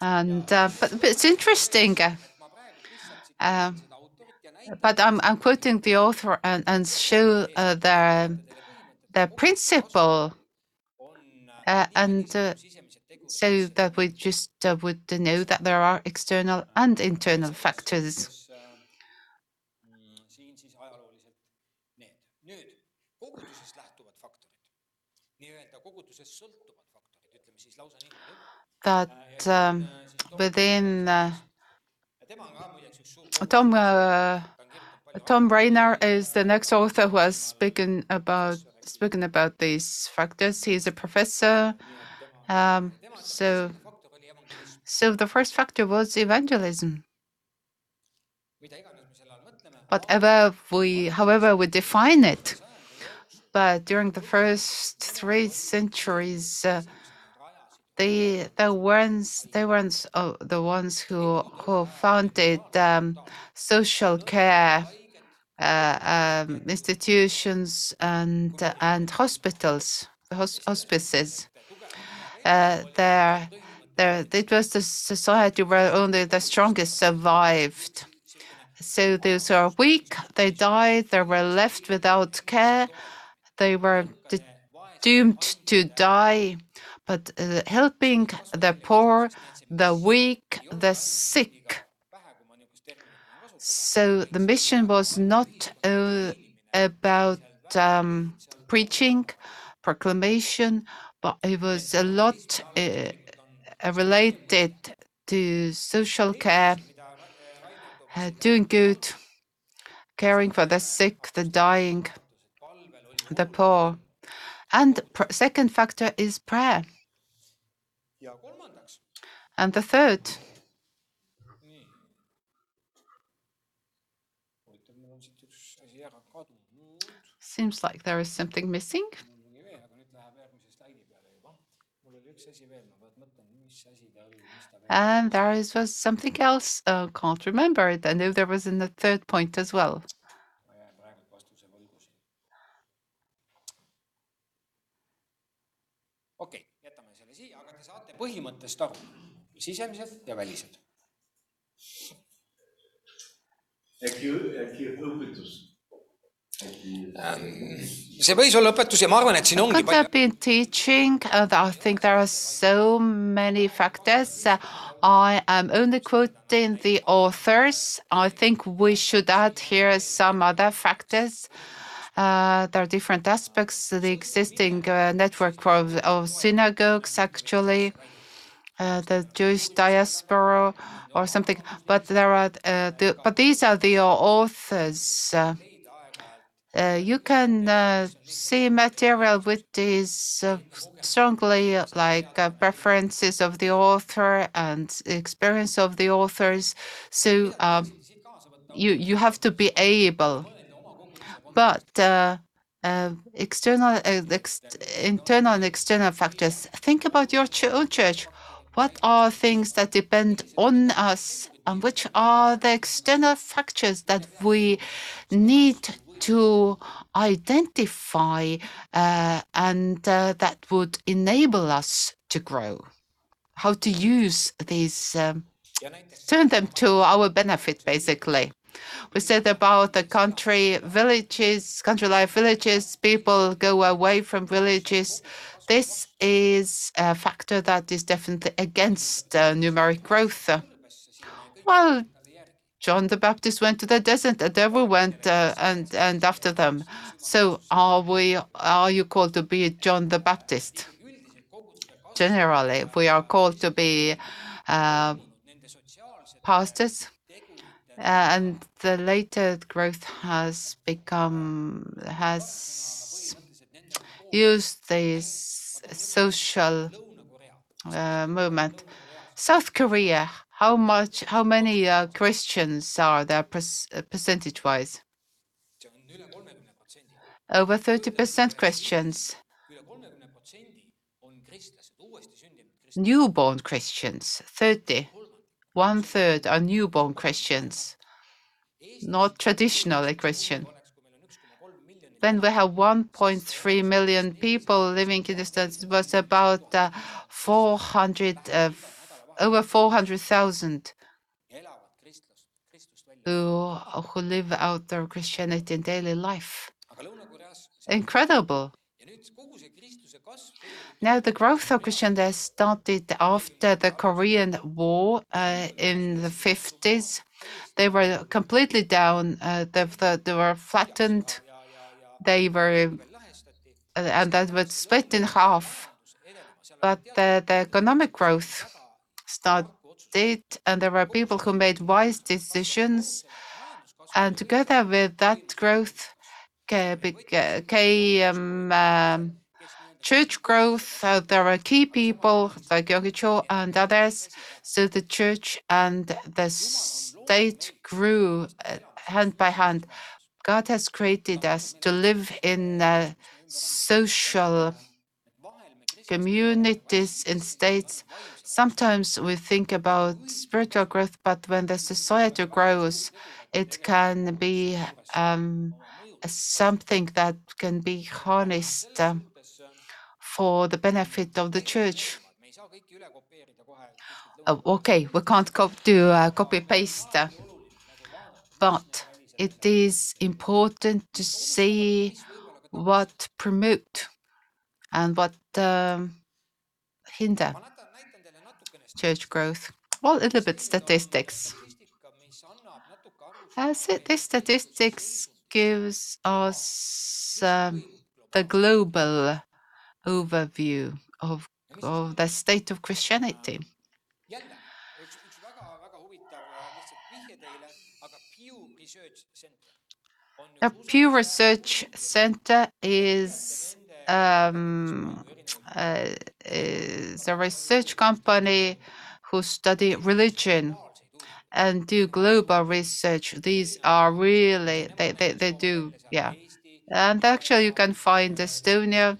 and uh, but, but, it's interesting. Uh, but I'm, I'm quoting the author and, and show uh, the the principle uh, and uh, so that we just uh, would know that there are external and internal factors. That um, within uh, Tom uh, Tom Rainer is the next author who has spoken about spoken about these factors. He's a professor. Um, so, so the first factor was evangelism. Whatever we, however we define it, but during the first three centuries, uh, the the ones they weren't oh, the ones who who founded um, social care uh, um, institutions and and hospitals, hospices. Uh, there, there, it was the society where only the strongest survived. So those who are weak, they died. They were left without care. They were doomed to die. But uh, helping the poor, the weak, the sick so the mission was not uh, about um, preaching, proclamation, but it was a lot uh, related to social care, uh, doing good, caring for the sick, the dying, the poor. And second factor is prayer. And the third Seems like there is something missing. And there is, was something else. Uh, can't remember it. I know there was in the third point as well. okay,, jätame selle siia, aga te saate põhimõttest aru, sisemised ja välised. äkki, äkki õpetus Ähm, see võis olla õpetus ja ma arvan, et siin ongi Could have been teaching. Uh, I think there are so many factors. Uh, I am only quoting the authors. I think we should add here some other factors. Uh, there are different aspects to the existing uh, network of, of synagogues, actually, uh, the Jewish diaspora or something. But there are, uh, the, but these are the authors. Uh, you can uh, see material which is uh, strongly like uh, preferences of the author and experience of the authors. So um, you you have to be able, but uh, uh, external, ex internal and external factors. Think about your ch own church. What are things that depend on us, and which are the external factors that we need to identify uh, and uh, that would enable us to grow. How to use these, um, turn them to our benefit, basically. We said about the country villages, country life villages, people go away from villages. This is a factor that is definitely against uh, numeric growth. Well, John the Baptist went to the desert, the devil went uh, and and after them. So are we? Are you called to be John the Baptist? Generally, we are called to be uh, pastors, uh, and the later growth has become has used this social uh, movement. South Korea how much, how many uh, Christians are there uh, percentage-wise? Over 30% Christians. Newborn Christians, 30. One third are newborn Christians, not traditionally Christian. Then we have 1.3 million people living in the States. It was about uh, 400 uh, over 400,000 ja elavad kristlust, Kristust välja. who, who live out their Christianity in daily life. Incredible. Now, the growth of Christianity started after the Korean War uh, in the 50s. They were completely down, uh, they, they, were flattened, they were, uh, and that was split in half. But the, the economic growth started, and there were people who made wise decisions. And together with that growth came um, church growth. There were key people like Yonggi Cho and others. So the church and the state grew uh, hand by hand. God has created us to live in uh, social communities in states. Sometimes we think about spiritual growth, but when the society grows, it can be um, something that can be harnessed suhtes, for the benefit of the church. Oh, okay, we can't do uh, copy paste, uh, but it is important to see what promote and what um, hinder church growth. Well, a little bit statistics. Uh, this statistics gives us um, the global overview of, of the state of Christianity. A Pew Research Center is um, uh, is a research company who study religion and do global research. These are really they, they, they do yeah. And actually, you can find Estonia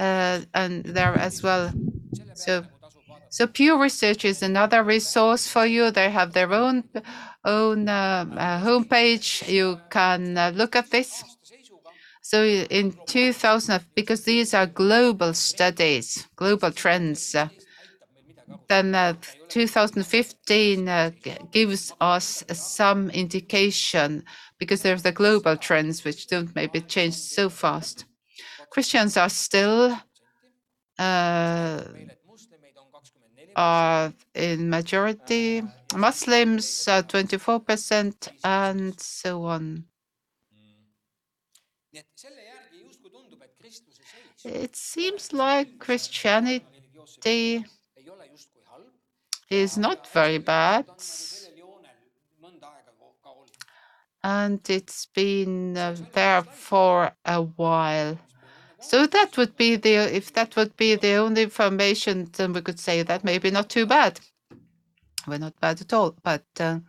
uh, and there as well. So peale nagu tasub vaadata. So Pew Research is another resource for you. They have their own own uh, uh, homepage. You can uh, look at this. So in 2000, because these are global studies, global trends, then uh, 2015 uh, gives us some indication because there's the global trends which don't maybe change so fast. Christians are still uh, are in majority, Muslims are 24%, and so on. It seems like Christianity is not very bad, and it's been uh, there for a while. So that would be the if that would be the only information, then we could say that maybe not too bad. We're not bad at all, but uh,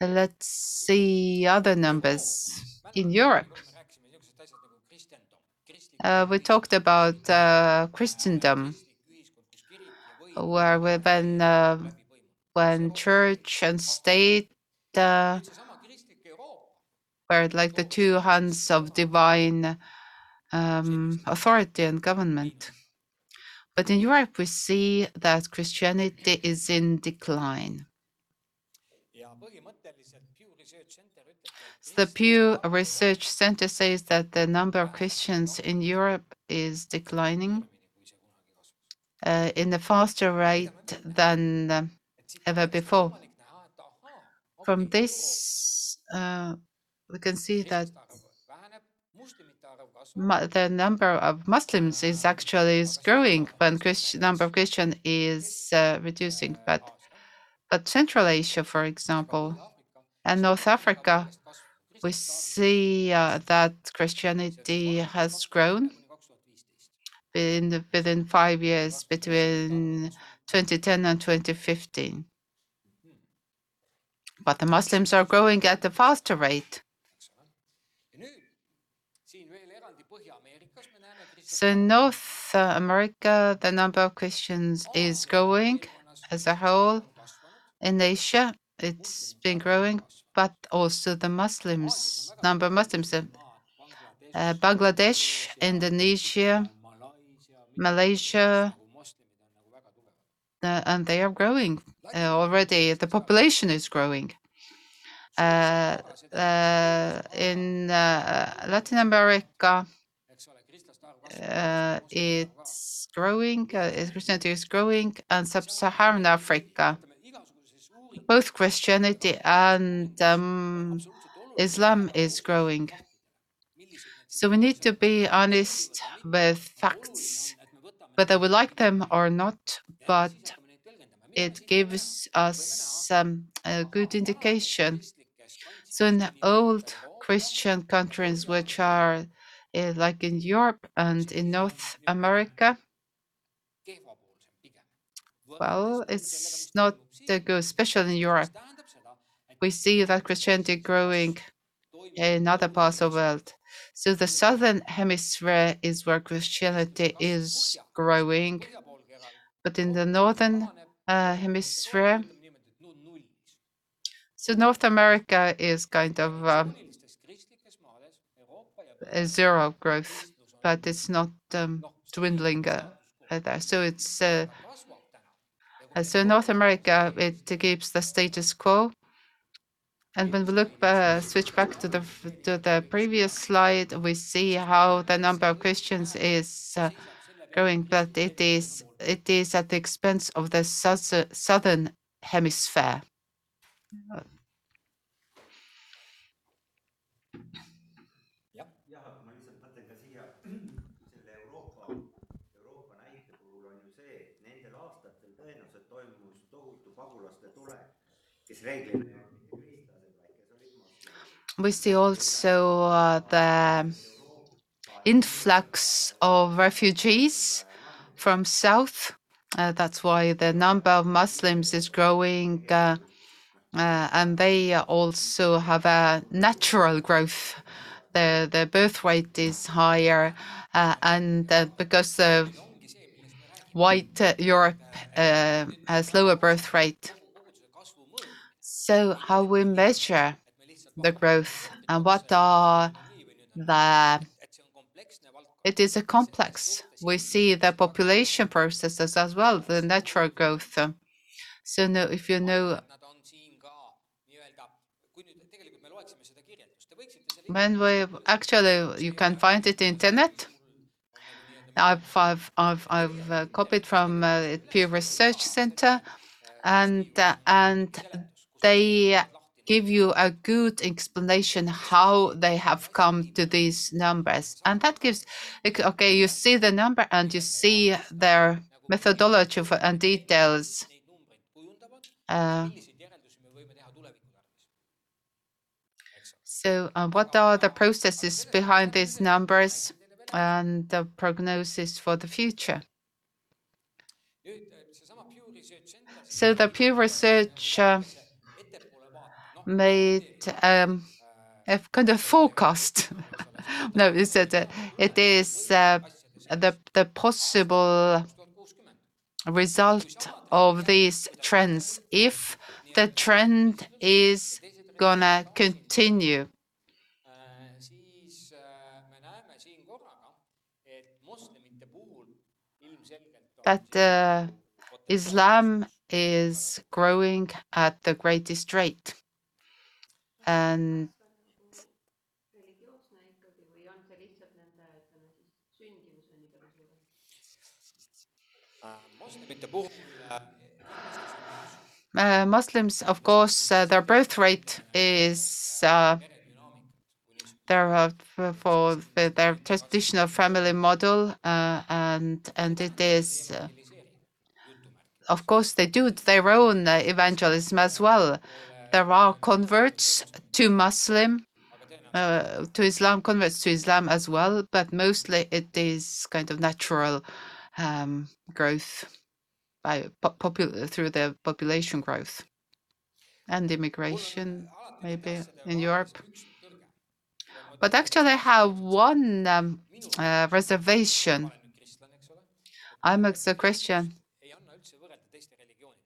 let's see other numbers in Europe. Uh, we talked about uh, Christendom, where we, when uh, when church and state uh, were like the two hands of divine um, authority and government. But in Europe, we see that Christianity is in decline. The Pew Research Center says that the number of Christians in Europe is declining uh, in a faster rate than uh, ever before. From this, uh, we can see that the number of Muslims is actually is growing, but Christian number of Christian is uh, reducing. But but Central Asia, for example, and North Africa, we see uh, that Christianity has grown in within five years between 2010 and 2015. But the Muslims are growing at a faster rate. So in North uh, America, the number of Christians is growing as a whole. In Asia, it's been growing, but also the Muslims, number of Muslims, uh, uh, Bangladesh, Indonesia, Malaysia, nagu moslemid on nagu väga tugevad. uh, and they are growing uh, already. The population is growing. Uh, uh, in uh, Latin America, it's growing, Christianity is growing, and sub-Saharan Africa, both Christianity and um, Islam is growing. So we need to be honest with facts, whether we like them or not, but it gives us um, a good indication. So in the old Christian countries, which are uh, like in Europe and in North America, well, it's not that good, especially in Europe. We see that Christianity growing in other parts of the world. So the southern hemisphere is where Christianity is growing, but in the northern, uh, hemisphere, so North America is kind of uh, zero growth, but it's not um, dwindling uh, uh, there. So it's uh, uh, so North America it keeps the status quo. And when we look uh, switch back to the to the previous slide, we see how the number of Christians is growing, but it is it is at the expense of the southern hemisphere. We see also uh, the influx of refugees from south. Uh, that's why the number of Muslims is growing, uh, uh, and they also have a natural growth. The the birth rate is higher, uh, and uh, because the white Europe has lower birth rate. So how we measure the growth and what are the it is a complex. We see the population processes as well, the natural growth. So if you know when we actually you can find it internet. I've I've I've, I've uh, copied from uh, Pew Research Center, and uh, and they give you a good explanation how they have come to these numbers, and that gives okay, you see the number and you see their methodology for, and details. Uh, So, uh, what are the processes behind these numbers and the prognosis for the future? So, the Pew Research uh, made um, a kind of forecast. no, it said uh, it is uh, the the possible result of these trends if the trend is gonna continue. But uh, Islam is growing at the greatest rate. And uh, Muslims, of course, uh, their birth rate is uh, their for their traditional family model, uh, and and it is, uh, of course, they do their own evangelism as well. There are converts to Muslim, uh, to Islam, converts to Islam as well, but mostly it is kind of natural um, growth by popul- through the population growth and immigration, maybe in Europe. But actually, I have one um, uh, reservation. I'm a Christian.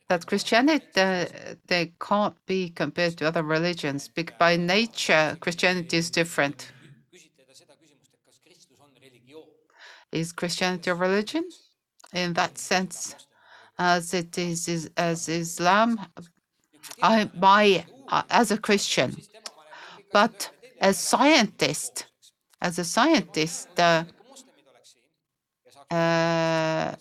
That Christianity uh, they can't be compared to other religions. Because by nature, Christianity is different. Is Christianity a religion? In that sense, as it is, is as Islam. I my uh, as a Christian, but as scientist, as a scientist, uh, uh,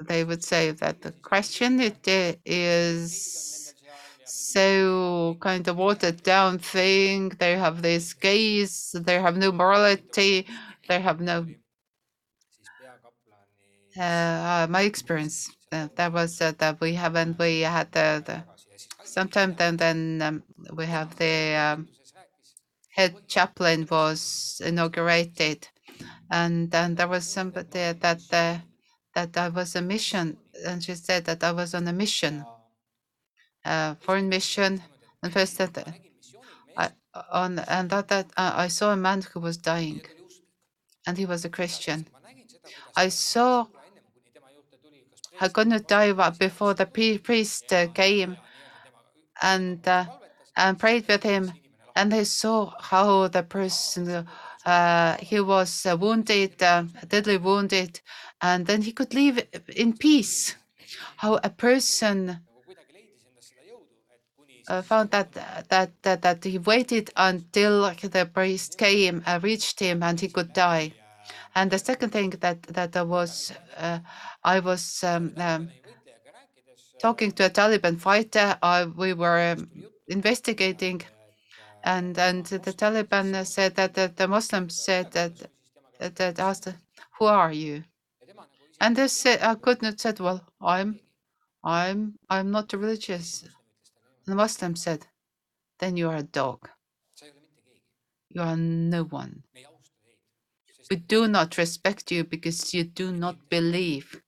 they would say that the Christianity is so kind of watered down thing. They have this gaze, they have no morality, they have no. Uh, my experience uh, that was uh, that we haven't we had the, the sometime then then um, we have the um, head chaplain was inaugurated and then there was somebody that uh, that I was a mission and she said that I was on a mission uh, foreign mission. And first that uh, I, on and that, that uh, I saw a man who was dying and he was a Christian. I saw I could not die before the priest came and uh, and prayed with him and I saw how the person he was uh, wounded uh, deadly wounded and then he could live in peace how a person uh, found that that that that he waited until the priest came uh, reached him and he could die and the second thing that that I was uh, I was um, um, talking to a Taliban fighter. I, we were um, investigating, and and the Taliban said that, the Muslims said that that, that asked, "Who are you?" And they said, I could not said, "Well, I'm, I'm, I'm not religious." And the Muslim said, "Then you are a dog. You are no one. We do not respect you because you do not believe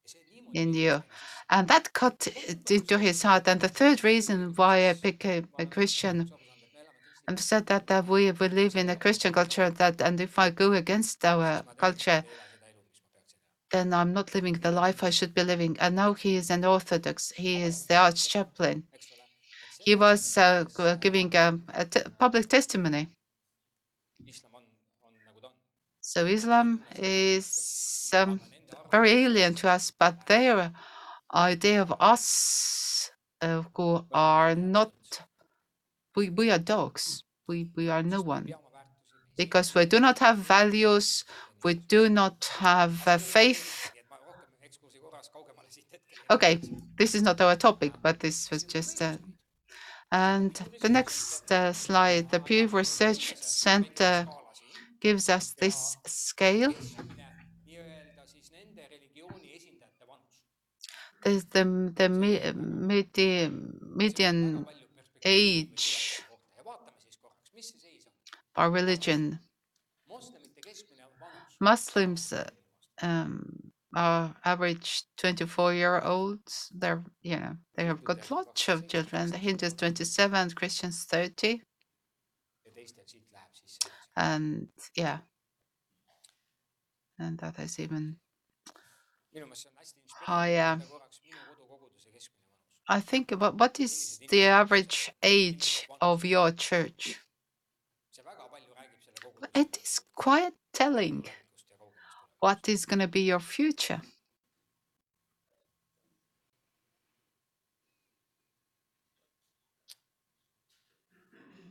in you." And that cut into his heart. And the third reason why I became a Christian, and said that, we, we live in a Christian culture that, and if I go against our culture, then I'm not living the life I should be living. And now he is an Orthodox. He is the arch chaplain. He was uh, giving um, a public testimony. So Islam is um, very alien to us, but their idea of us uh, who are not, we, we are dogs. We, we are no one because we do not have values. We do not have uh, faith. Okay, this is not our topic, but this was just. Uh, and the next uh, slide, the Pew Research Center gives us this scale. the the medi- median age our religion. Muslims um, are average 24 year olds. They're, you know, they have got lots of children. The Hindus 27, Christians 30. ja teistel siit läheb siis see. And yeah. And that is even higher. I think what, what is the average age of your church? see väga palju räägib selle koguduse It is quite telling tulevikust ja kogemusest. what is going to be your future.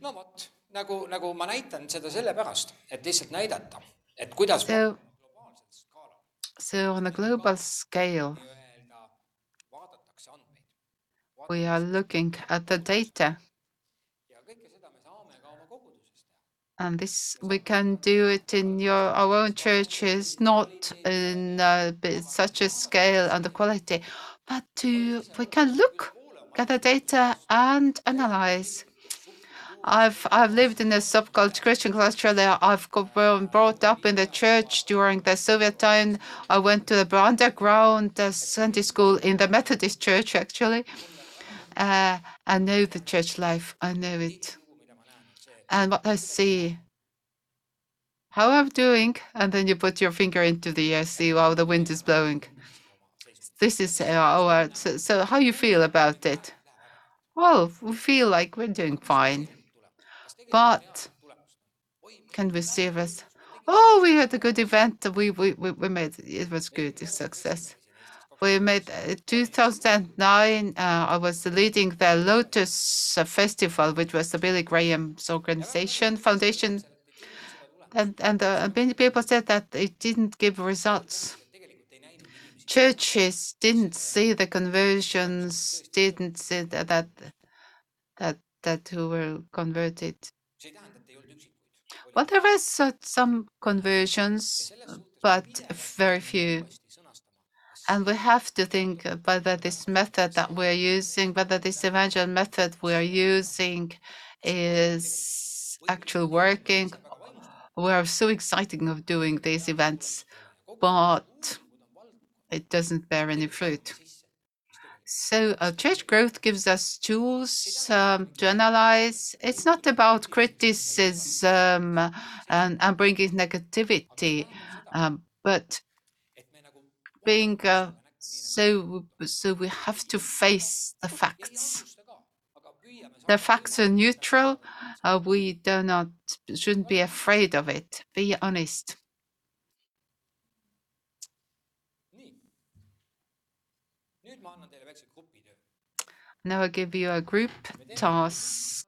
no vot, nagu, nagu ma näitan seda sellepärast, et lihtsalt näidata, et kuidas So, so on a global scale, nii-öelda vaadatakse andmeid. We are looking at the data and this we can do it in your our own churches not in uh, b- such a scale and the quality but to we can look at the data and analyze I've I've lived in a subculture Christian culture there. I've been brought up in the church during the Soviet time. I went to the underground uh, Sunday school in the Methodist church actually. Uh, I know the church life. I know it and what I see, how I'm doing, and then you put your finger into the air, see how the wind is blowing. This is our. So, so how you feel about it? Well, we feel like we're doing fine, but can we see this? Oh, we had a good event. We we, we made it was good, a success. We made uh, 2009. Uh, I was leading the Lotus uh, Festival, which was the Billy Graham's organization foundation, and and uh, many people said that it didn't give results. Churches didn't see the conversions, didn't see that that that, that who were converted. Well, there uh, some conversions, but very few. And we have to think whether this method that we're using, whether this evangel method we are using is actually working. We are so exciting of doing these events, but it doesn't bear any fruit. So uh, church growth gives us tools um, to analyze. It's not about criticism and, and bringing negativity, um, but being uh, so so we have to face the facts. The facts are neutral. Uh, we do not shouldn't be afraid of it. Be honest. Now I give you a group task.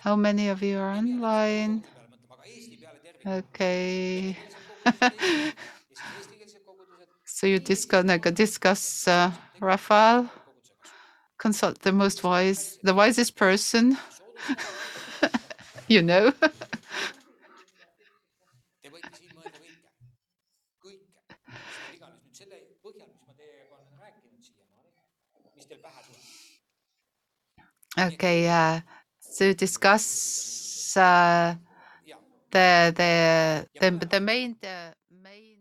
How many of you are online? Okay. so you discuss, no, discuss uh, Raphael, consult the most wise, the wisest person, you know. okay, uh, so discuss. Uh, the the the the main the main